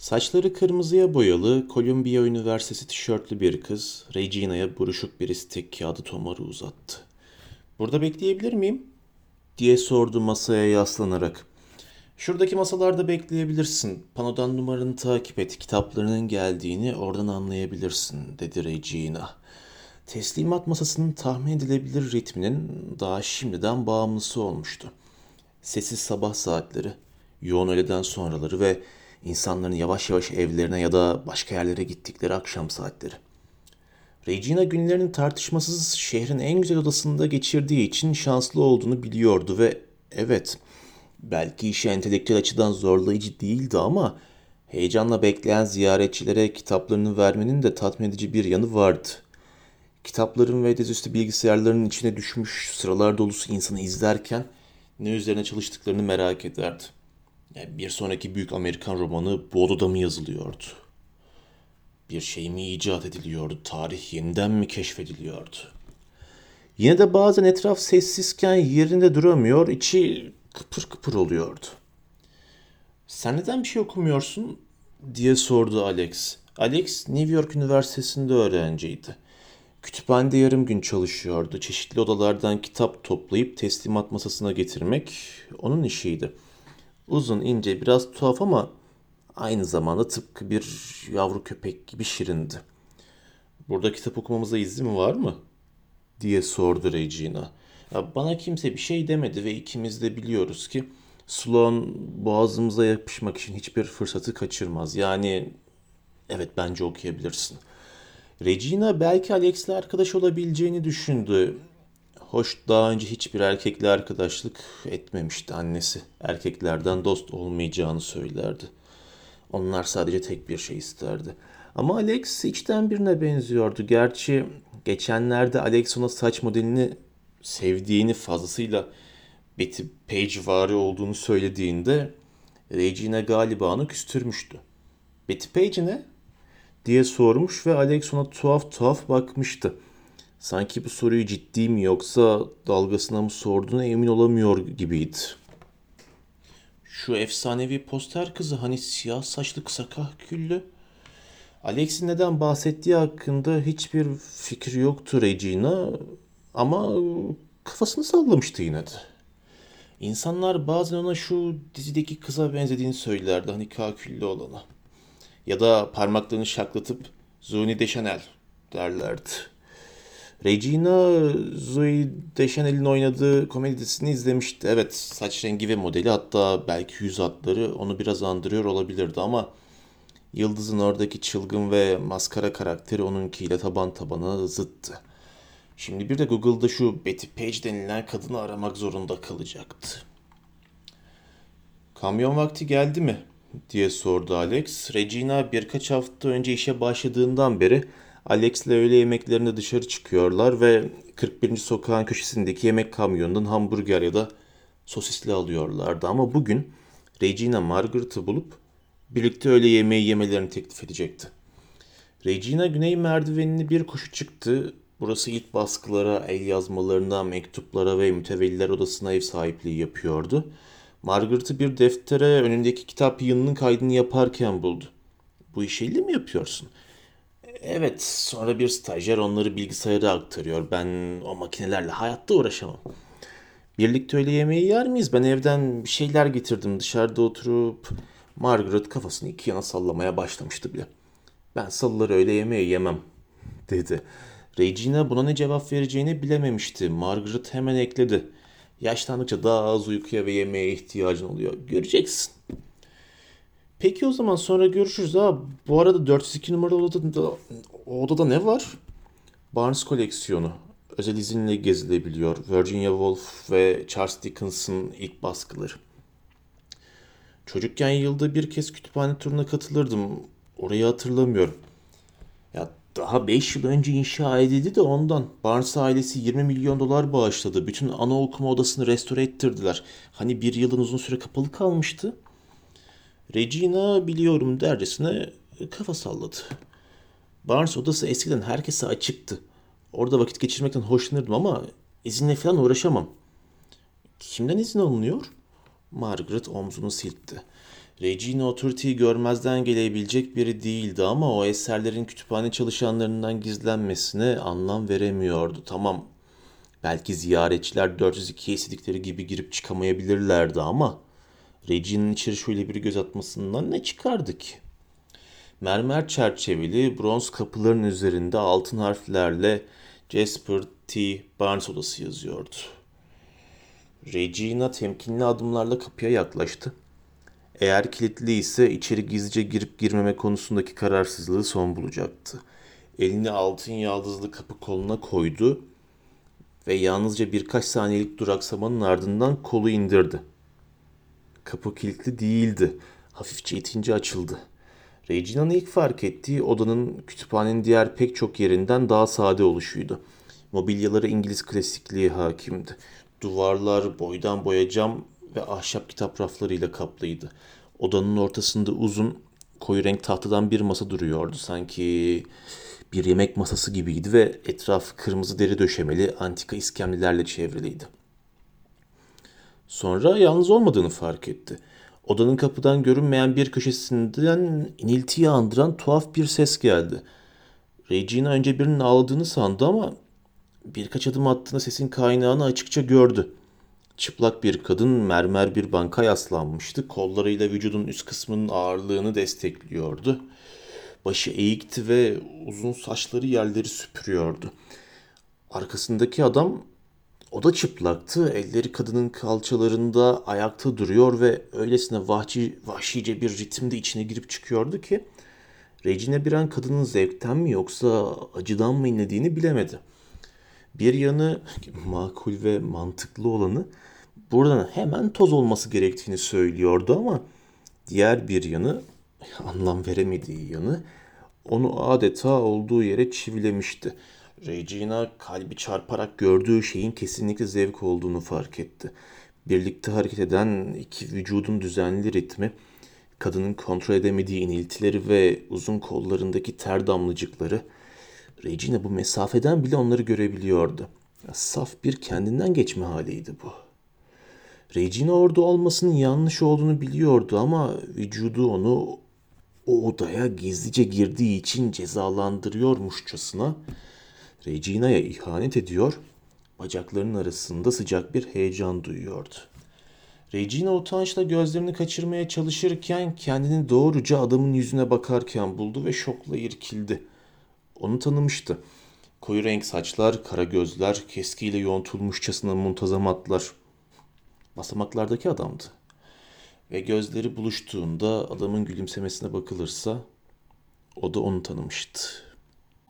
Saçları kırmızıya boyalı, Columbia Üniversitesi tişörtlü bir kız, Regina'ya buruşuk bir istek kağıdı tomarı uzattı. Burada bekleyebilir miyim? diye sordu masaya yaslanarak. Şuradaki masalarda bekleyebilirsin. Panodan numaranı takip et. Kitaplarının geldiğini oradan anlayabilirsin, dedi Regina. Teslimat masasının tahmin edilebilir ritminin daha şimdiden bağımlısı olmuştu. Sessiz sabah saatleri, yoğun öğleden sonraları ve insanların yavaş yavaş evlerine ya da başka yerlere gittikleri akşam saatleri. Regina günlerini tartışmasız şehrin en güzel odasında geçirdiği için şanslı olduğunu biliyordu ve evet belki işi entelektüel açıdan zorlayıcı değildi ama heyecanla bekleyen ziyaretçilere kitaplarını vermenin de tatmin edici bir yanı vardı. Kitapların ve dizüstü bilgisayarların içine düşmüş sıralar dolusu insanı izlerken ne üzerine çalıştıklarını merak ederdi. Bir sonraki büyük Amerikan romanı bu odada mı yazılıyordu? Bir şey mi icat ediliyordu? Tarih yeniden mi keşfediliyordu? Yine de bazen etraf sessizken yerinde duramıyor, içi kıpır kıpır oluyordu. Sen neden bir şey okumuyorsun? diye sordu Alex. Alex New York Üniversitesi'nde öğrenciydi. Kütüphanede yarım gün çalışıyordu. Çeşitli odalardan kitap toplayıp teslimat masasına getirmek onun işiydi. Uzun, ince, biraz tuhaf ama aynı zamanda tıpkı bir yavru köpek gibi şirindi. Burada kitap okumamıza izin var mı? diye sordu Regina. Ya bana kimse bir şey demedi ve ikimiz de biliyoruz ki Sloan boğazımıza yapışmak için hiçbir fırsatı kaçırmaz. Yani evet bence okuyabilirsin. Regina belki Alex'le arkadaş olabileceğini düşündü. Hoş daha önce hiçbir erkekle arkadaşlık etmemişti annesi. Erkeklerden dost olmayacağını söylerdi. Onlar sadece tek bir şey isterdi. Ama Alex içten birine benziyordu. Gerçi geçenlerde Alex ona saç modelini sevdiğini fazlasıyla Betty Page vari olduğunu söylediğinde Regina galiba onu küstürmüştü. Betty Page ne? diye sormuş ve Alex ona tuhaf tuhaf bakmıştı. Sanki bu soruyu ciddi mi yoksa dalgasına mı sorduğuna emin olamıyor gibiydi. Şu efsanevi poster kızı hani siyah saçlı kısa kahküllü. Alex'in neden bahsettiği hakkında hiçbir fikir yoktu Regina ama kafasını sallamıştı yine de. İnsanlar bazen ona şu dizideki kıza benzediğini söylerdi hani kahküllü olana. Ya da parmaklarını şaklatıp Zuni Deschanel derlerdi. Regina Zoe Deschanel'in oynadığı komedi dizisini izlemişti. Evet saç rengi ve modeli hatta belki yüz hatları onu biraz andırıyor olabilirdi ama Yıldız'ın oradaki çılgın ve maskara karakteri onunkiyle taban tabana zıttı. Şimdi bir de Google'da şu Betty Page denilen kadını aramak zorunda kalacaktı. Kamyon vakti geldi mi? diye sordu Alex. Regina birkaç hafta önce işe başladığından beri Alex'le öğle yemeklerinde dışarı çıkıyorlar ve 41. sokağın köşesindeki yemek kamyonundan hamburger ya da sosisli alıyorlardı. Ama bugün Regina Margaret'ı bulup birlikte öğle yemeği yemelerini teklif edecekti. Regina güney merdivenini bir koşu çıktı. Burası ilk baskılara, el yazmalarına, mektuplara ve mütevelliler odasına ev sahipliği yapıyordu. Margaret'ı bir deftere önündeki kitap yığınının kaydını yaparken buldu. Bu işi elle mi yapıyorsun? Evet, sonra bir stajyer onları bilgisayara aktarıyor. Ben o makinelerle hayatta uğraşamam. Birlikte öyle yemeği yer miyiz? Ben evden bir şeyler getirdim. Dışarıda oturup Margaret kafasını iki yana sallamaya başlamıştı bile. Ben salıları öyle yemeği yemem, dedi. Regina buna ne cevap vereceğini bilememişti. Margaret hemen ekledi. Yaşlandıkça daha az uykuya ve yemeğe ihtiyacın oluyor. Göreceksin. Peki o zaman sonra görüşürüz ha. Bu arada 402 numaralı odada, odada ne var? Barnes koleksiyonu. Özel izinle gezilebiliyor. Virginia Woolf ve Charles Dickens'ın ilk baskıları. Çocukken yılda bir kez kütüphane turuna katılırdım. Orayı hatırlamıyorum. Ya daha 5 yıl önce inşa edildi de ondan. Barnes ailesi 20 milyon dolar bağışladı. Bütün ana okuma odasını restore ettirdiler. Hani bir yılın uzun süre kapalı kalmıştı. Regina biliyorum dercesine kafa salladı. Barnes odası eskiden herkese açıktı. Orada vakit geçirmekten hoşlanırdım ama izinle falan uğraşamam. Kimden izin alınıyor? Margaret omzunu silkti. Regina Authority'yi görmezden gelebilecek biri değildi ama o eserlerin kütüphane çalışanlarından gizlenmesine anlam veremiyordu. Tamam, belki ziyaretçiler 402'ye istedikleri gibi girip çıkamayabilirlerdi ama Regina'nın içeri şöyle bir göz atmasından ne çıkardı ki? Mermer çerçeveli bronz kapıların üzerinde altın harflerle Jasper T. Barnes odası yazıyordu. Regina temkinli adımlarla kapıya yaklaştı. Eğer kilitli ise içeri gizlice girip girmeme konusundaki kararsızlığı son bulacaktı. Elini altın yaldızlı kapı koluna koydu ve yalnızca birkaç saniyelik duraksamanın ardından kolu indirdi. Kapı kilitli değildi. Hafifçe itince açıldı. Regina'nın ilk fark ettiği odanın kütüphanenin diğer pek çok yerinden daha sade oluşuydu. Mobilyaları İngiliz klasikliği hakimdi. Duvarlar boydan boya cam ve ahşap kitap raflarıyla kaplıydı. Odanın ortasında uzun, koyu renk tahtadan bir masa duruyordu. Sanki bir yemek masası gibiydi ve etrafı kırmızı deri döşemeli antika iskemlilerle çevriliydi. Sonra yalnız olmadığını fark etti. Odanın kapıdan görünmeyen bir köşesinden iniltiyi andıran tuhaf bir ses geldi. Regina önce birinin ağladığını sandı ama birkaç adım attığında sesin kaynağını açıkça gördü. Çıplak bir kadın mermer bir banka yaslanmıştı. Kollarıyla vücudun üst kısmının ağırlığını destekliyordu. Başı eğikti ve uzun saçları yerleri süpürüyordu. Arkasındaki adam o da çıplaktı. Elleri kadının kalçalarında ayakta duruyor ve öylesine vahşi, vahşice bir ritimde içine girip çıkıyordu ki Regina bir an kadının zevkten mi yoksa acıdan mı inlediğini bilemedi. Bir yanı makul ve mantıklı olanı buradan hemen toz olması gerektiğini söylüyordu ama diğer bir yanı anlam veremediği yanı onu adeta olduğu yere çivilemişti. Regina kalbi çarparak gördüğü şeyin kesinlikle zevk olduğunu fark etti. Birlikte hareket eden iki vücudun düzenli ritmi, kadının kontrol edemediği iniltileri ve uzun kollarındaki ter damlacıkları, Regina bu mesafeden bile onları görebiliyordu. Saf bir kendinden geçme haliydi bu. Regina orada olmasının yanlış olduğunu biliyordu ama vücudu onu o odaya gizlice girdiği için cezalandırıyormuşçasına Regina'ya ihanet ediyor, bacaklarının arasında sıcak bir heyecan duyuyordu. Regina utançla gözlerini kaçırmaya çalışırken kendini doğruca adamın yüzüne bakarken buldu ve şokla irkildi. Onu tanımıştı. Koyu renk saçlar, kara gözler, keskiyle yontulmuşçasına muntazam atlar. Basamaklardaki adamdı. Ve gözleri buluştuğunda adamın gülümsemesine bakılırsa o da onu tanımıştı.